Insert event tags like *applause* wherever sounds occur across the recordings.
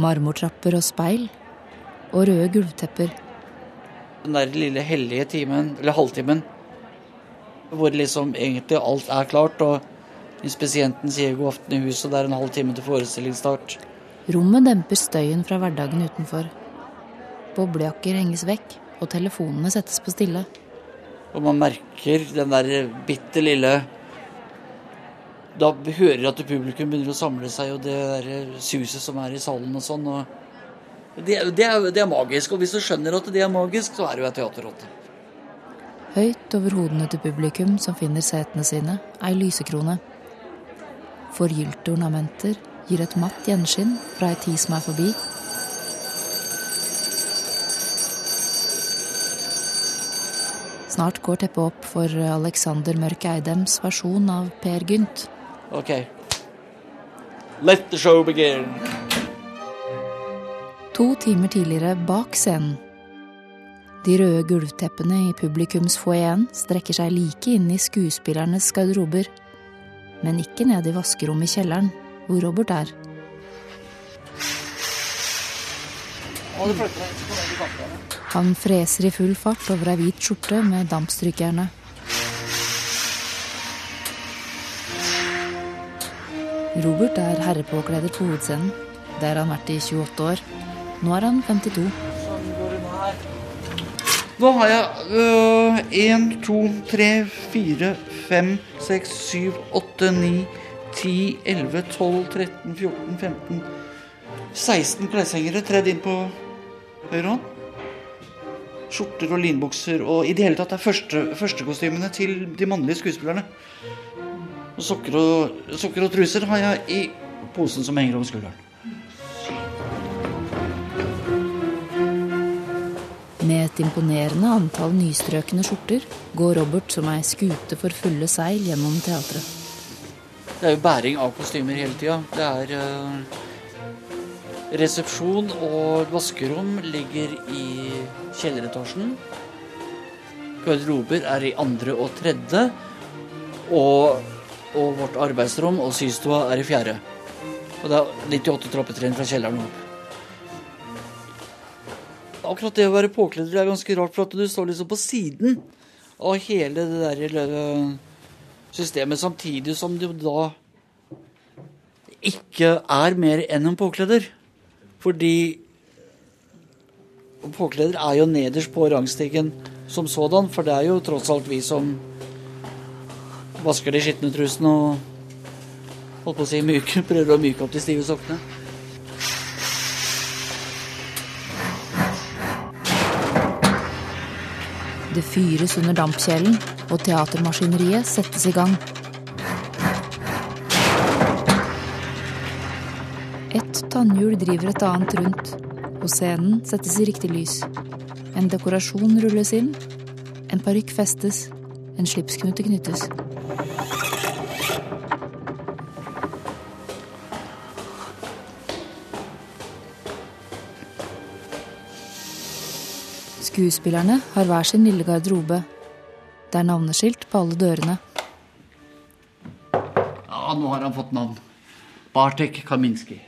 Marmortrapper og speil. Og røde gulvtepper. Den der lille hellige timen, eller halvtimen, hvor liksom egentlig alt er klart, og inspisienten sier god aften i huset, det er en halv time til forestillingsstart. Rommet demper støyen fra hverdagen utenfor. Boblejakker henges vekk, og telefonene settes på stille. Og man merker den der bitte lille Da hører at publikum begynner å samle seg, og det der suset som er i salen og sånn. og det, det, er, det, er, magisk. Og hvis du skjønner at det er magisk, så er du ei teaterrotte. Høyt over hodene til publikum som finner setene sine, ei lysekrone. Forgylte ornamenter gir et matt gjenskinn fra ei tid som er forbi. Snart går teppet opp for Alexander Mørk Eidems versjon av Per Gynt. Ok. Let the show begin. To timer tidligere bak scenen. De røde gulvteppene i publikumsfoajeen strekker seg like inn i skuespillernes garderober, men ikke ned i vaskerommet i kjelleren, hvor Robert er. Han freser i full fart over ei hvit skjorte med dampstrykejerne. Robert er herrepåkleder på hovedscenen. Det har han vært i 28 år. Nå er han 52. Sånn nå. Har jeg én, to, tre, fire, fem, seks, syv, åtte, ni, ti, elleve, tolv, 13, 14, 15 16 kleshengere tredd inn på høyre hånd. Skjorter og linbukser og i det hele tatt er første, førstekostymene til de mannlige skuespillerne. Og sokker og, sokker og truser har jeg i posen som henger over skulderen. Med et imponerende antall nystrøkne skjorter går Robert som ei skute for fulle seil gjennom teatret. Det er jo bæring av kostymer hele tida. Det er uh, Resepsjon og vaskerom ligger i kjelleretasjen. Garderober er i andre og tredje. Og, og vårt arbeidsrom og systua er i fjerde. Og det er 98 trappetrinn fra kjelleren opp. Akkurat det å være påkledd er ganske rart, for at du står liksom på siden av hele det der systemet, samtidig som du da ikke er mer enn en påkleder. Fordi påkleder er jo nederst på rangstigen som sådan, for det er jo tross alt vi som vasker de skitne trusene og holdt på å si myke, *laughs* prøver å myke opp de stive sokkene. Det fyres under dampkjelen, og teatermaskineriet settes i gang. Tannhjul driver et annet rundt, og scenen settes i riktig lys. En dekorasjon rulles inn, en parykk festes, en slipsknute knyttes. Skuespillerne har hver sin lille garderobe. Det er navneskilt på alle dørene. Ja, nå har han fått navn. Bartek Kaminski.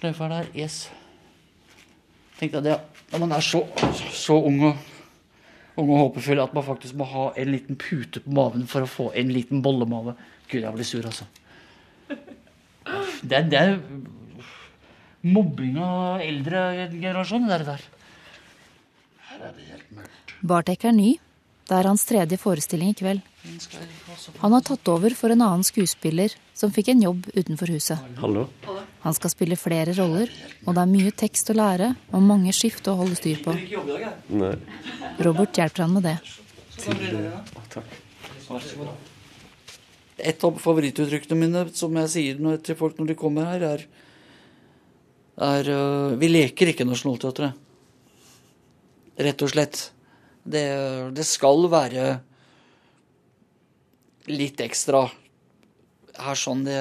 Sløyfa der, yes. Tenkte det, når man er så, så ung, og, ung og håpefull at man faktisk må ha en liten pute på maven for å få en liten bollemave. Gud, jeg blir sur, altså. Det, det er mobbing av eldre generasjon, det der. Her er det helt mørkt. Bartek er ny. Det er hans tredje forestilling i kveld. Han har tatt over for en annen skuespiller som fikk en jobb utenfor huset. Hallo. Han skal spille flere roller, og det er mye tekst å lære og mange skift å holde styr på. Nei. Robert hjelper han med det. Takk. Et av favorittuttrykkene mine som jeg sier til folk når de kommer her, er, er øh, Vi leker ikke Nationaltheatret. Rett og slett. Det, det skal være litt ekstra her sånn det,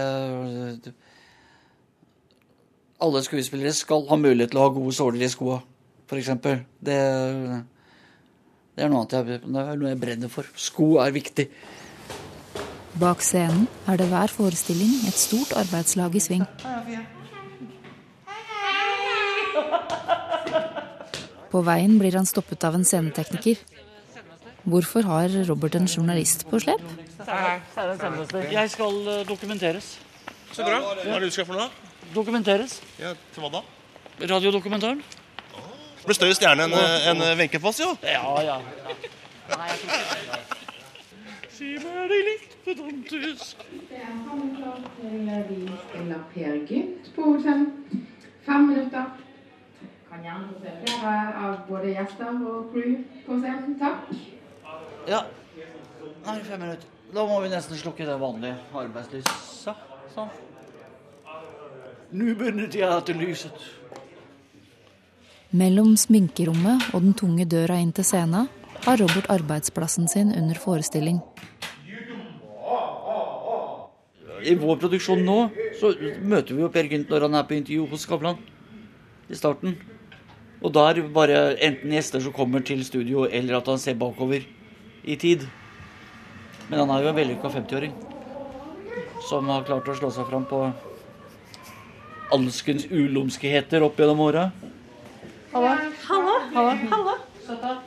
Alle skuespillere skal ha mulighet til å ha gode såler i skoa, f.eks. Det, det er noe annet jeg, det er noe jeg brenner for. Sko er viktig. Bak scenen er det hver forestilling et stort arbeidslag i sving. På veien blir han stoppet av en scenetekniker. Hvorfor har Robert en journalist på slep? Jeg skal eh, dokumenteres. Så bra. Hva er det du skal for noe? Dokumenteres. Ja, til hva da? Radiodokumentaren. Ble større stjerne enn en Wenche Foss, jo. Ja, ja. Si meg det litt pedantisk. Det er han klar til vi spiller Per Gynt på hotell. Fem minutter. Kan gjerne få se flere av både gjester og crew på scenen. Takk. Ja. Nei, fem minutter. Da må vi nesten slukke det vanlige arbeidslyset. Sånn. Nå begynner teaterlyset. Mellom sminkerommet og den tunge døra inn til scenen har Robert arbeidsplassen sin under forestilling. I vår produksjon nå så møter vi jo Per Gynt når han er på intervju hos Skavlan. I starten. Og da er det bare enten gjester som kommer til studio, eller at han ser bakover i tid. Men han er jo en vellykka 50-åring som har klart å slå seg fram på alskens ulumskheter opp gjennom åra.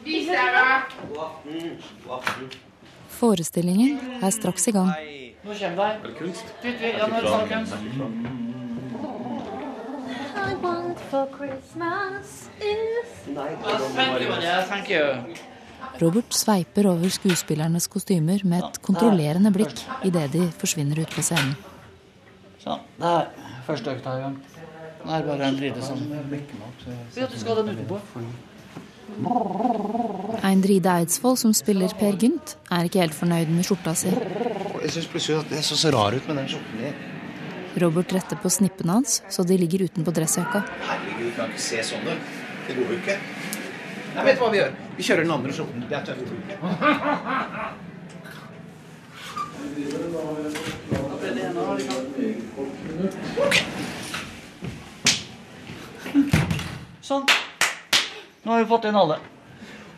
Vis deg. Forestillingen er straks i gang. Nå kommer det. Kunst? Ja, nå er det kunst. I want for Christmas is Thank you. Yeah, thank you. Robert sveiper over skuespillernes kostymer med et kontrollerende blikk idet de forsvinner ut på scenen. Sånn. Det er første økta i gang. Nå er det bare en sånn Ja, du skal ha den utenpå. Eindride Eidsvoll, som spiller Per Gynt, er ikke helt fornøyd med skjorta si. Jeg syns plutselig at det så så rar ut med den skjorten. Robert retter på snippene hans, så de ligger utenpå dressjakka. Herregud, du kan ikke se sånn ut. Det går jo ikke. Jeg vet hva vi gjør. Vi kjører den andre skjorten. Det er tøft. Sånn. Nå har vi fått inn alle.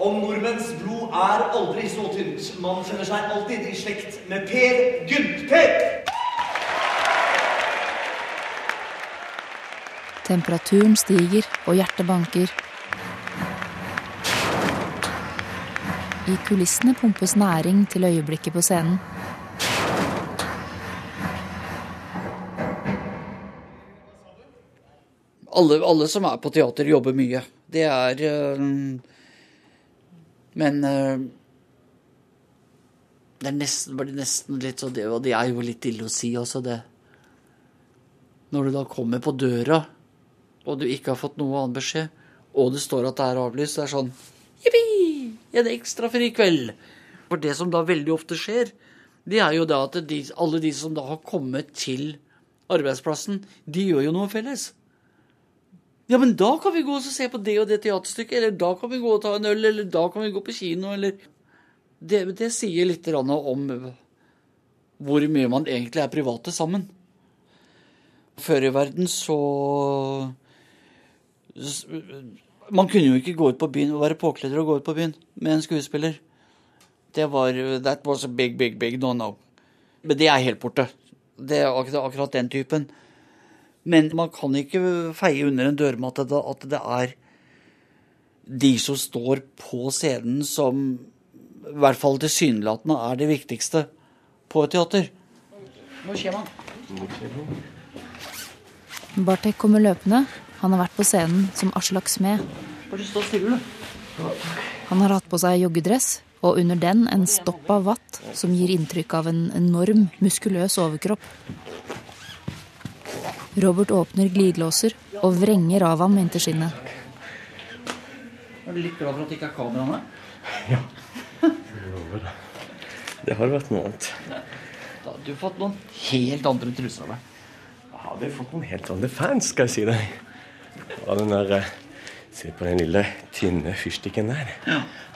Om nordmenns blod er aldri så tynt. Man kjenner seg alltid i slekt med Per Gynt. Per! Temperaturen stiger, og hjertet banker. I kulissene pumpes næring til øyeblikket på scenen. alle, alle som er på teater, jobber mye. Det er øh, Men øh, det er nesten, blir nesten litt sånn det, det er jo litt ille å si også, det. Når du da kommer på døra, og du ikke har fått noe annen beskjed, og det står at det er avlyst, det er sånn! En ekstra fri kveld. For det som da veldig ofte skjer, det er jo da at de, alle de som da har kommet til arbeidsplassen, de gjør jo noe felles. Ja, men da kan vi gå og se på det og det teaterstykket, eller da kan vi gå og ta en øl, eller da kan vi gå på kino, eller Det, det sier litt om hvor mye man egentlig er private sammen. Før i verden så Man kunne jo ikke gå ut på byen og være påkledd og gå ut på byen med en skuespiller. Det var That was a big, big, big no-no. Men det er helt borte. Det er akkurat den typen. Men man kan ikke feie under en dørmatte at det er de som står på scenen som i hvert fall tilsynelatende er det viktigste på et teater. Nå skjer man. Bartek kommer løpende. Han har vært på scenen som Aslak Smed. Han har hatt på seg joggedress, og under den en stopp av vatt som gir inntrykk av en enorm, muskuløs overkropp. Robert åpner glidelåser og vrenger av ham inntil skinnet. Er du litt glad for at det ikke er kamera Ja. *laughs* Det har vært noe annet. Da hadde du fått noen helt andre truser av deg. Da hadde fått noen helt andre fans, skal jeg si deg. Og den der eh, Se på den lille, tynne fyrstikken der.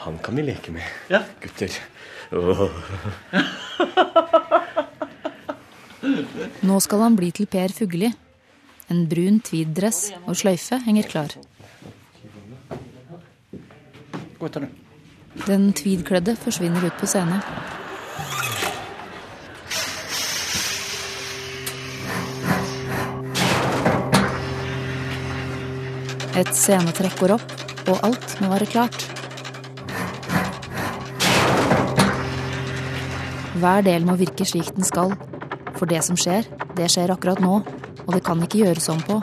Han kan vi leke med, Ja. gutter. Oh. Nå skal han bli til Per Fugelli. En brun tweeddress og sløyfe henger klar. Den. tweed-kledde forsvinner ut på scenen. Et scenetrekk går opp, og alt må være klart. Hver del må virke slik den skal, for det som skjer, det skjer akkurat nå, og det kan ikke gjøres om på.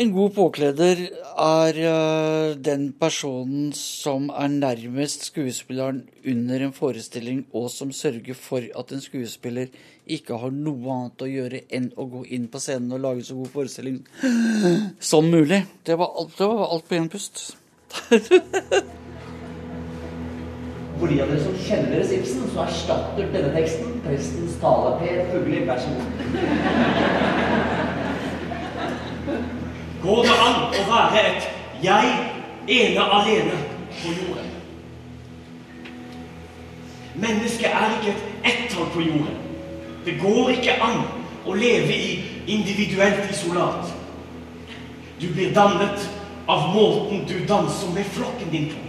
En god påkleder er øh, den personen som er nærmest skuespilleren under en forestilling, og som sørger for at en skuespiller ikke har noe annet å gjøre enn å gå inn på scenen og lage så god forestilling som mulig. Det var alt, det var alt på én pust. For de av dere som kjenner deres Ibsen, så erstatter denne teksten prestens tale. Per Fugli, vær så god. Går det an å være et jeg ene alene på jorden? Mennesket er ikke et ett-tall på jorden. Det går ikke an å leve i individuelt isolat. Du blir dannet av måten du danser med flokken din på.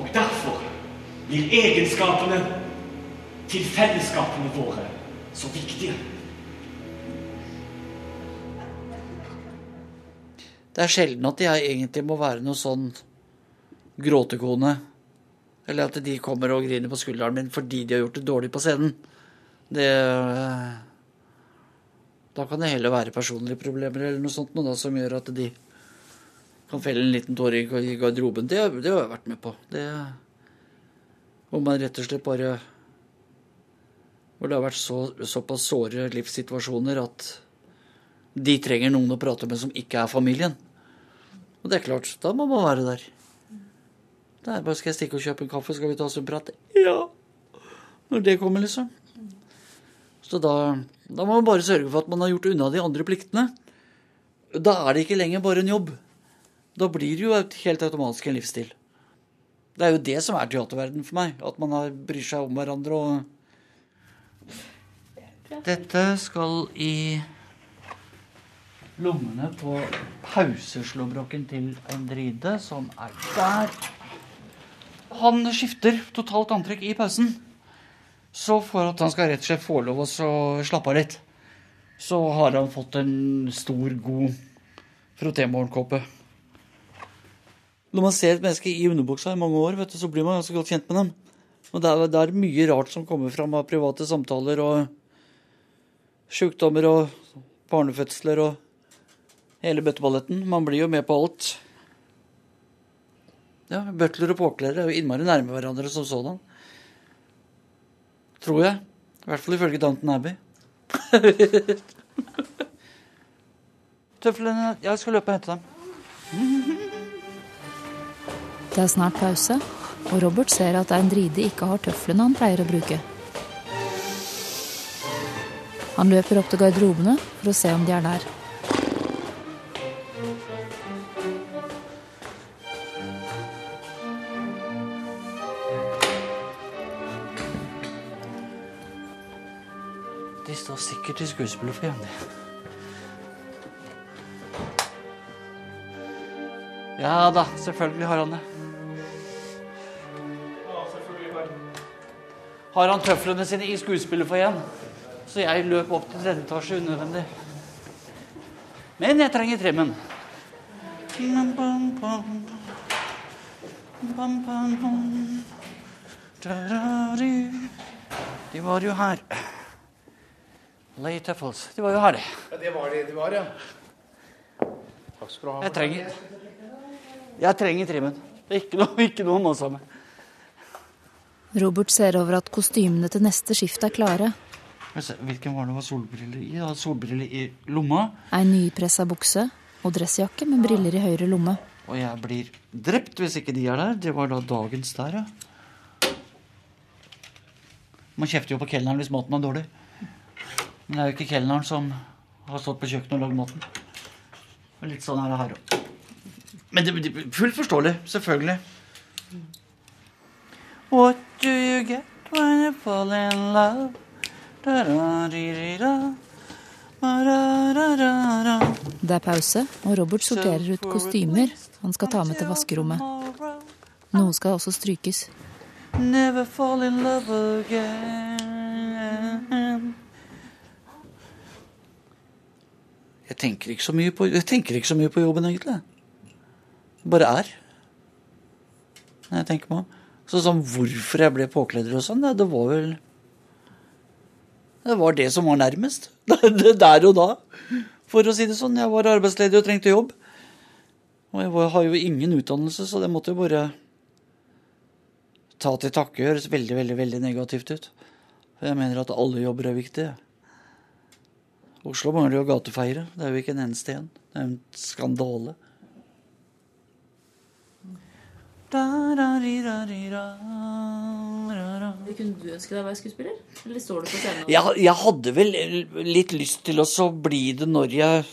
Og derfor blir egenskapene til fellesskapene våre så viktige. Det er sjelden at jeg egentlig må være noe sånn gråtekone. Eller at de kommer og griner på skulderen min fordi de har gjort det dårlig på scenen. Det Da kan det heller være personlige problemer eller noe sånt noe da, som gjør at de kan felle en liten tåre i garderoben. Det, det har jeg vært med på. Det Hvor man rett og slett bare Hvor det har vært så, såpass såre livssituasjoner at de trenger noen å prate med som ikke er familien. Og det er klart, da må man være der. Det er bare skal jeg stikke og kjøpe en kaffe, skal vi ta oss en prat? Ja. Når det kommer, liksom. Så da, da må man bare sørge for at man har gjort unna de andre pliktene. Da er det ikke lenger bare en jobb. Da blir det jo helt automatisk en livsstil. Det er jo det som er teaterverdenen for meg. At man har, bryr seg om hverandre og Dette skal i lommene på pauseslåbroken til Endride, som er der. Han skifter totalt antrekk i pausen. Så for at han skal rett og slett få lov å slappe av litt, så har han fått en stor, god frotémorgenkåpe. Når man ser et menneske i underbuksa i mange år, du, så blir man ganske godt kjent med dem. Og det er, det er mye rart som kommer fram av private samtaler og sjukdommer og barnefødsler og hele bøtteballetten. Man blir jo med på alt. Ja, Butler og påkledere er jo innmari nærme hverandre som sådan. Tror jeg. I hvert fall ifølge Downton Abbey. *laughs* Tøflene Jeg skal løpe og hente dem. Det er snart pause, og Robert ser at Eindride ikke har tøflene han pleier å bruke. Han løper opp til garderobene for å se om de er der. Sikkert i skuespillerforeningen. Ja da, selvfølgelig har han det. Har han tøflene sine i skuespillerforeningen? Så jeg løp opp til tredje etasje unødvendig. Men jeg trenger trimmen. De var jo her. Lay Tuffles. De var jo her, de. Ja, det var det de var, ja. Takk skal du ha. Jeg trenger Jeg trenger trimmen. Det er ikke noe, ikke noe nå sammen. Robert ser over at kostymene til neste skift er klare. Hvilken var det var solbriller i? Solbriller i lomma. Ei nypressa bukse og dressjakke med briller i høyre lomme. Og jeg blir drept hvis ikke de er der. Det var da dagens der, ja. Man kjefter jo på kelneren hvis maten er dårlig. Men det er jo ikke kelneren som har stått på kjøkkenet og lagd maten. Litt sånn er det her òg. Men det, det, fullt forståelig. Selvfølgelig. What do you get when you fall in love? Da-da-di-di-da. Da-da-da-da-da. Det er pause, og Robert sorterer ut kostymer han skal ta med til vaskerommet. Noe skal også strykes. Never fall in love again. Jeg tenker ikke så mye på, jeg så mye på jobben, egentlig. Bare er. Når jeg tenker meg om. Så sånn hvorfor jeg ble påkledder og sånn, det var vel Det var det som var nærmest. *laughs* Der og da. For å si det sånn. Jeg var arbeidsledig og trengte jobb. Og jeg har jo ingen utdannelse, så det måtte jo bare ta til takke høres veldig, veldig, veldig negativt ut. For jeg mener at alle jobber er viktige. Oslo mangler jo gatefeiere. Det er jo ikke en eneste en. Det er jo en skandale. Kunne du ønske deg å være skuespiller? Eller står du på scenen? Jeg, jeg hadde vel litt lyst til å så bli det når jeg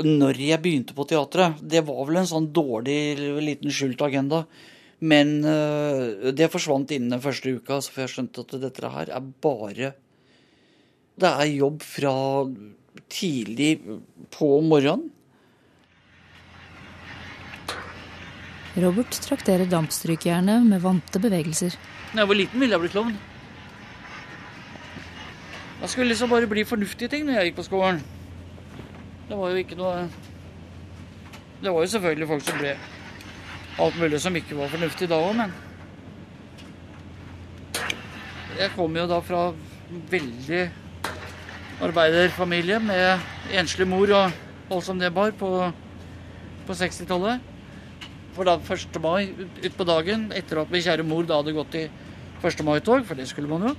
Når jeg begynte på teatret. Det var vel en sånn dårlig liten skjult agenda. Men øh, det forsvant innen den første uka, så jeg skjønte at dette her er bare Det er jobb fra tidlig på morgenen. Robert trakterer dampstrykejernet med vante bevegelser. Da jeg var liten, ville jeg bli klovn. Jeg skulle liksom bare bli fornuftige ting når jeg gikk på skolen. Det var jo ikke noe Det var jo selvfølgelig folk som ble alt mulig som ikke var fornuftig da òg, men Jeg kom jo da fra veldig arbeiderfamilie med enslig mor og alt som det bar på, på 60-tallet. For da 1. mai utpå dagen, etter at min kjære mor da hadde gått i 1. mai-tog, for det skulle man jo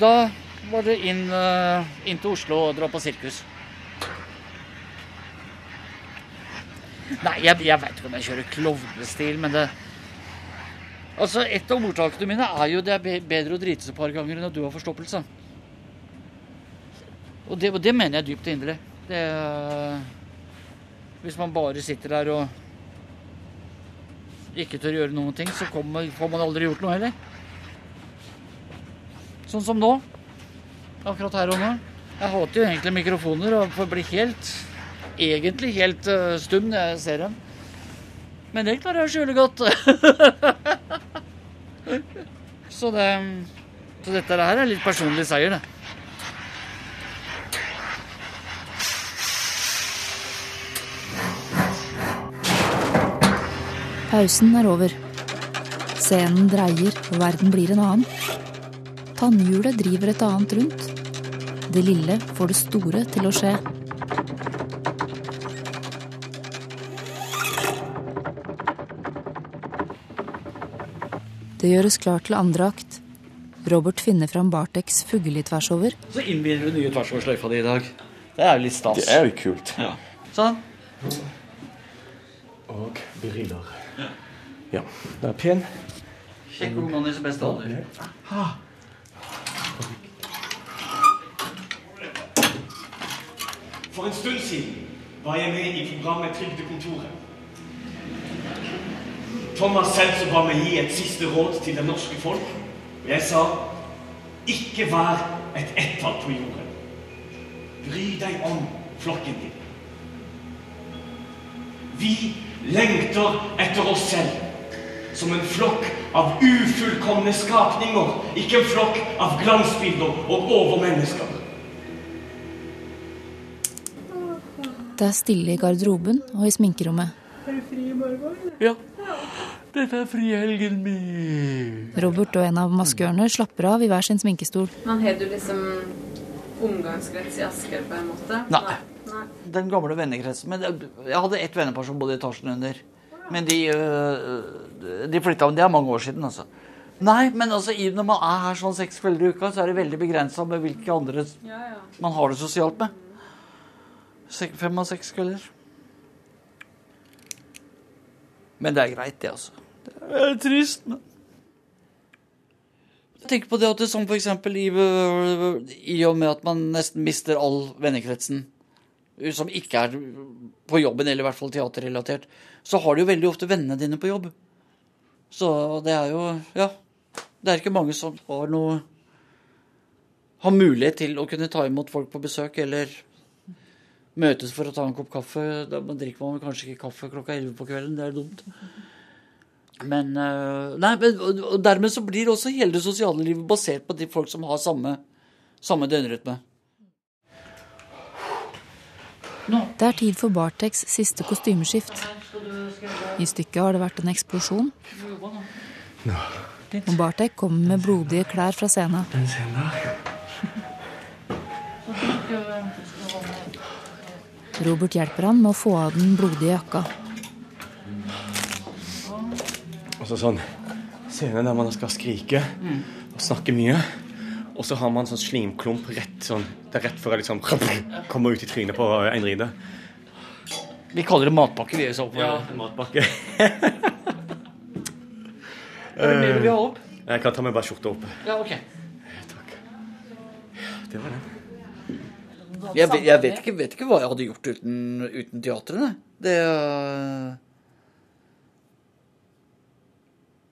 Da var det inn, eh, inn til Oslo og dra på sirkus. Nei, jeg, jeg veit ikke om jeg kjører klovnestil, men det Altså, Et av ordtakene mine er jo det er bedre å drite seg et par ganger enn at du har forstoppelse. Og det, og det mener jeg dypt og inderlig. Eh, Hvis man bare sitter der og ikke tør gjøre noen ting, så kommer, får man aldri gjort noe heller. Sånn som nå. Akkurat her og nå. Jeg hater jo egentlig mikrofoner og får bli helt Egentlig helt eh, stum når jeg ser dem. Men det klarer jeg å skjule godt. *laughs* så det Så dette her er litt personlig seier, det. Pausen er over. Scenen dreier, og verden blir en annen. Tannhjulet driver et annet rundt. Det lille får det store til å skje. Det gjøres klart til andre akt. Robert finner fram Bartex fugle tvers over. Så innbyr du nye tversoversløyfa di i dag. Det er jo litt stas. Det er jo kult. Ja. Sånn. Og briller. Ja, det er pen. Sjekk ung er i sin beste alder. For en stund siden var jeg med i programmet Trygdekontoret. Thomas Seltzer ba meg gi et siste råd til det norske folk. Og jeg sa ikke vær et ett-tall på jorden. Bry deg om flokken din. Vi lengter etter oss selv som en flokk av ufullkomne skapninger, ikke en flokk av glansbilder og overmennesker. Det er stille i garderoben og i sminkerommet. Er du fri i morgen? Ja. Dette er frihelgen min. Robert og en av maskørene slapper av i hver sin sminkestol. Men har du liksom omgangskrets i Asker på en måte? Nei. Den gamle vennekretsen. Men jeg hadde ett vennepar som bodde i etasjen under. Men de, øh, de flytta Det er mange år siden, altså. Nei, men altså, når man er her sånn seks kvelder i uka, så er det veldig begrensa med hvilke andre Ja, ja. man har det sosialt med. Fem av seks kvelder. Men det er greit, det, altså. Det er trist, men Jeg tenker på det at det som for eksempel i, i og med at man nesten mister all vennekretsen som ikke er på jobben, eller i hvert fall teaterrelatert, så har du jo veldig ofte vennene dine på jobb. Så det er jo Ja. Det er ikke mange som har noe Har mulighet til å kunne ta imot folk på besøk, eller møtes for å ta en kopp kaffe. Da drikker man kanskje ikke kaffe klokka 11 på kvelden. Det er dumt. Men, øh, nei, og dermed så blir også hele det sosiale livet basert på de folk som har samme, samme døgnrytme. Det er tid for Bartex siste kostymeskift. I stykket har det vært en eksplosjon. Og Bartek kommer med blodige klær fra scenen. Robert hjelper han med å få av den blodige jakka. Altså sånn scene der man skal skrike og snakke mye. Og så har man sånn slimklump rett sånn Det er rett før jeg liksom kommer ut i trynet på en ride. Vi kaller det matpakke, vi. Så. Ja, matpakke. Er det mer du vil ha opp? Jeg kan ta med bare skjorta opp. Ja, ok. Det var den. Jeg, vet- jeg vet, ikke, vet ikke hva jeg hadde gjort uten, uten teatrene. Det øh,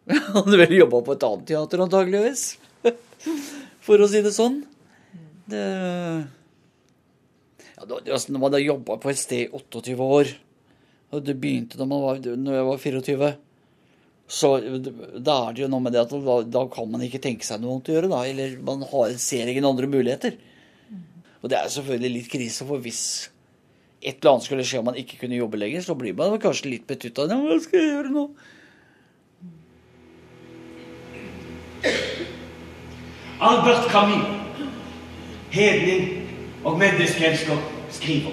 *laughs* Jeg hadde vel jobba på et annet teater, antageligvis. *laughs* For å si det sånn. Det ja, det, altså, Når man har jobba på et sted i 28 år, og det begynte da man var, når jeg var 24 så da er det jo noe med det at da, da kan man ikke tenke seg noe annet å gjøre, da. Eller man har, ser ingen andre muligheter. Og det er selvfølgelig litt krise, for hvis et eller annet skulle skje og man ikke kunne jobbe lenger, så blir man kanskje litt betutta. Ja, hva skal jeg gjøre nå? Albert Camus, hedning og menneskeelsker, skriver.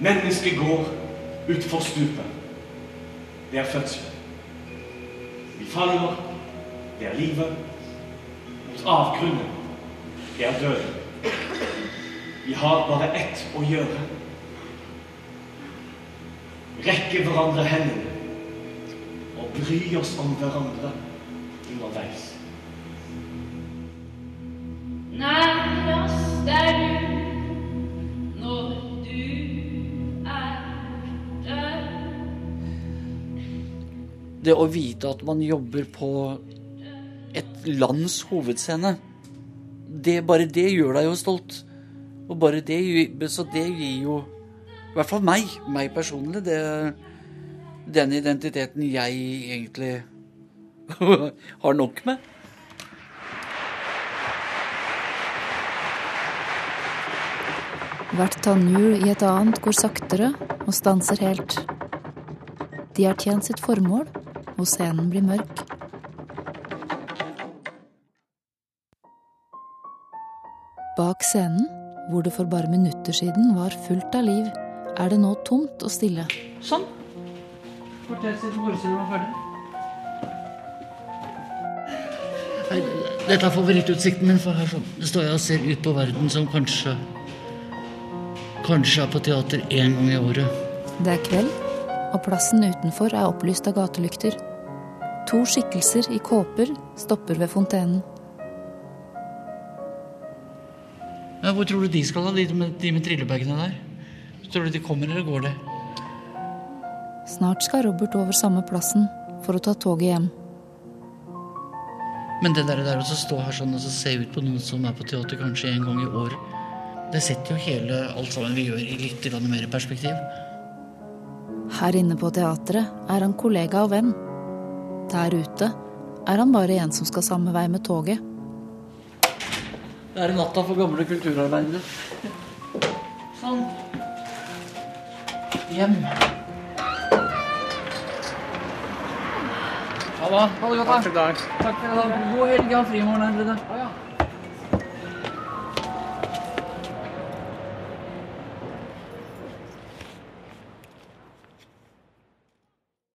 Mennesket går utfor stupet. Det er fødsel. Vi faller. Det er livet. Mot avgrunnen. Det er døden. Vi har bare ett å gjøre. Rekke hverandre hendene og bry oss om hverandre underveis. Nær oss der du, når du er død. Det å vite at man jobber på et lands hovedscene, det, bare det gjør deg jo stolt. Og bare det, så det gir jo I hvert fall meg, meg personlig, det, den identiteten jeg egentlig *laughs* har nok med. Hvert tannhjul i et annet går saktere og stanser helt. De har tjent sitt formål, og scenen blir mørk. Bak scenen, hvor det for bare minutter siden var fullt av liv, er det nå tomt og stille. Sånn. Kvarter siden forestillingen var ferdig. Dette er favorittutsikten min, for her. Det står jeg og ser ut på verden som kanskje Kanskje er på teater én gang i året. Det er kveld, og plassen utenfor er opplyst av gatelykter. To skikkelser i kåper stopper ved fontenen. Ja, hvor tror du de skal, da? De med, de med trillebagene der? Tror du de kommer, eller går det? Snart skal Robert over samme plassen for å ta toget hjem. Men det der, der å stå her sånn og så se ut på noen som er på teater kanskje en gang i år, det setter jo hele alt sammen vi gjør, i litt mer perspektiv. Her inne på teatret er han kollega og venn. Der ute er han bare en som skal samme vei med toget. Det er natta for gamle kulturarbeidere. Sånn. Hjem. Ha det. Ha det godt, da. Takk for i dag. God helg. Ha fri i morgen, Henride.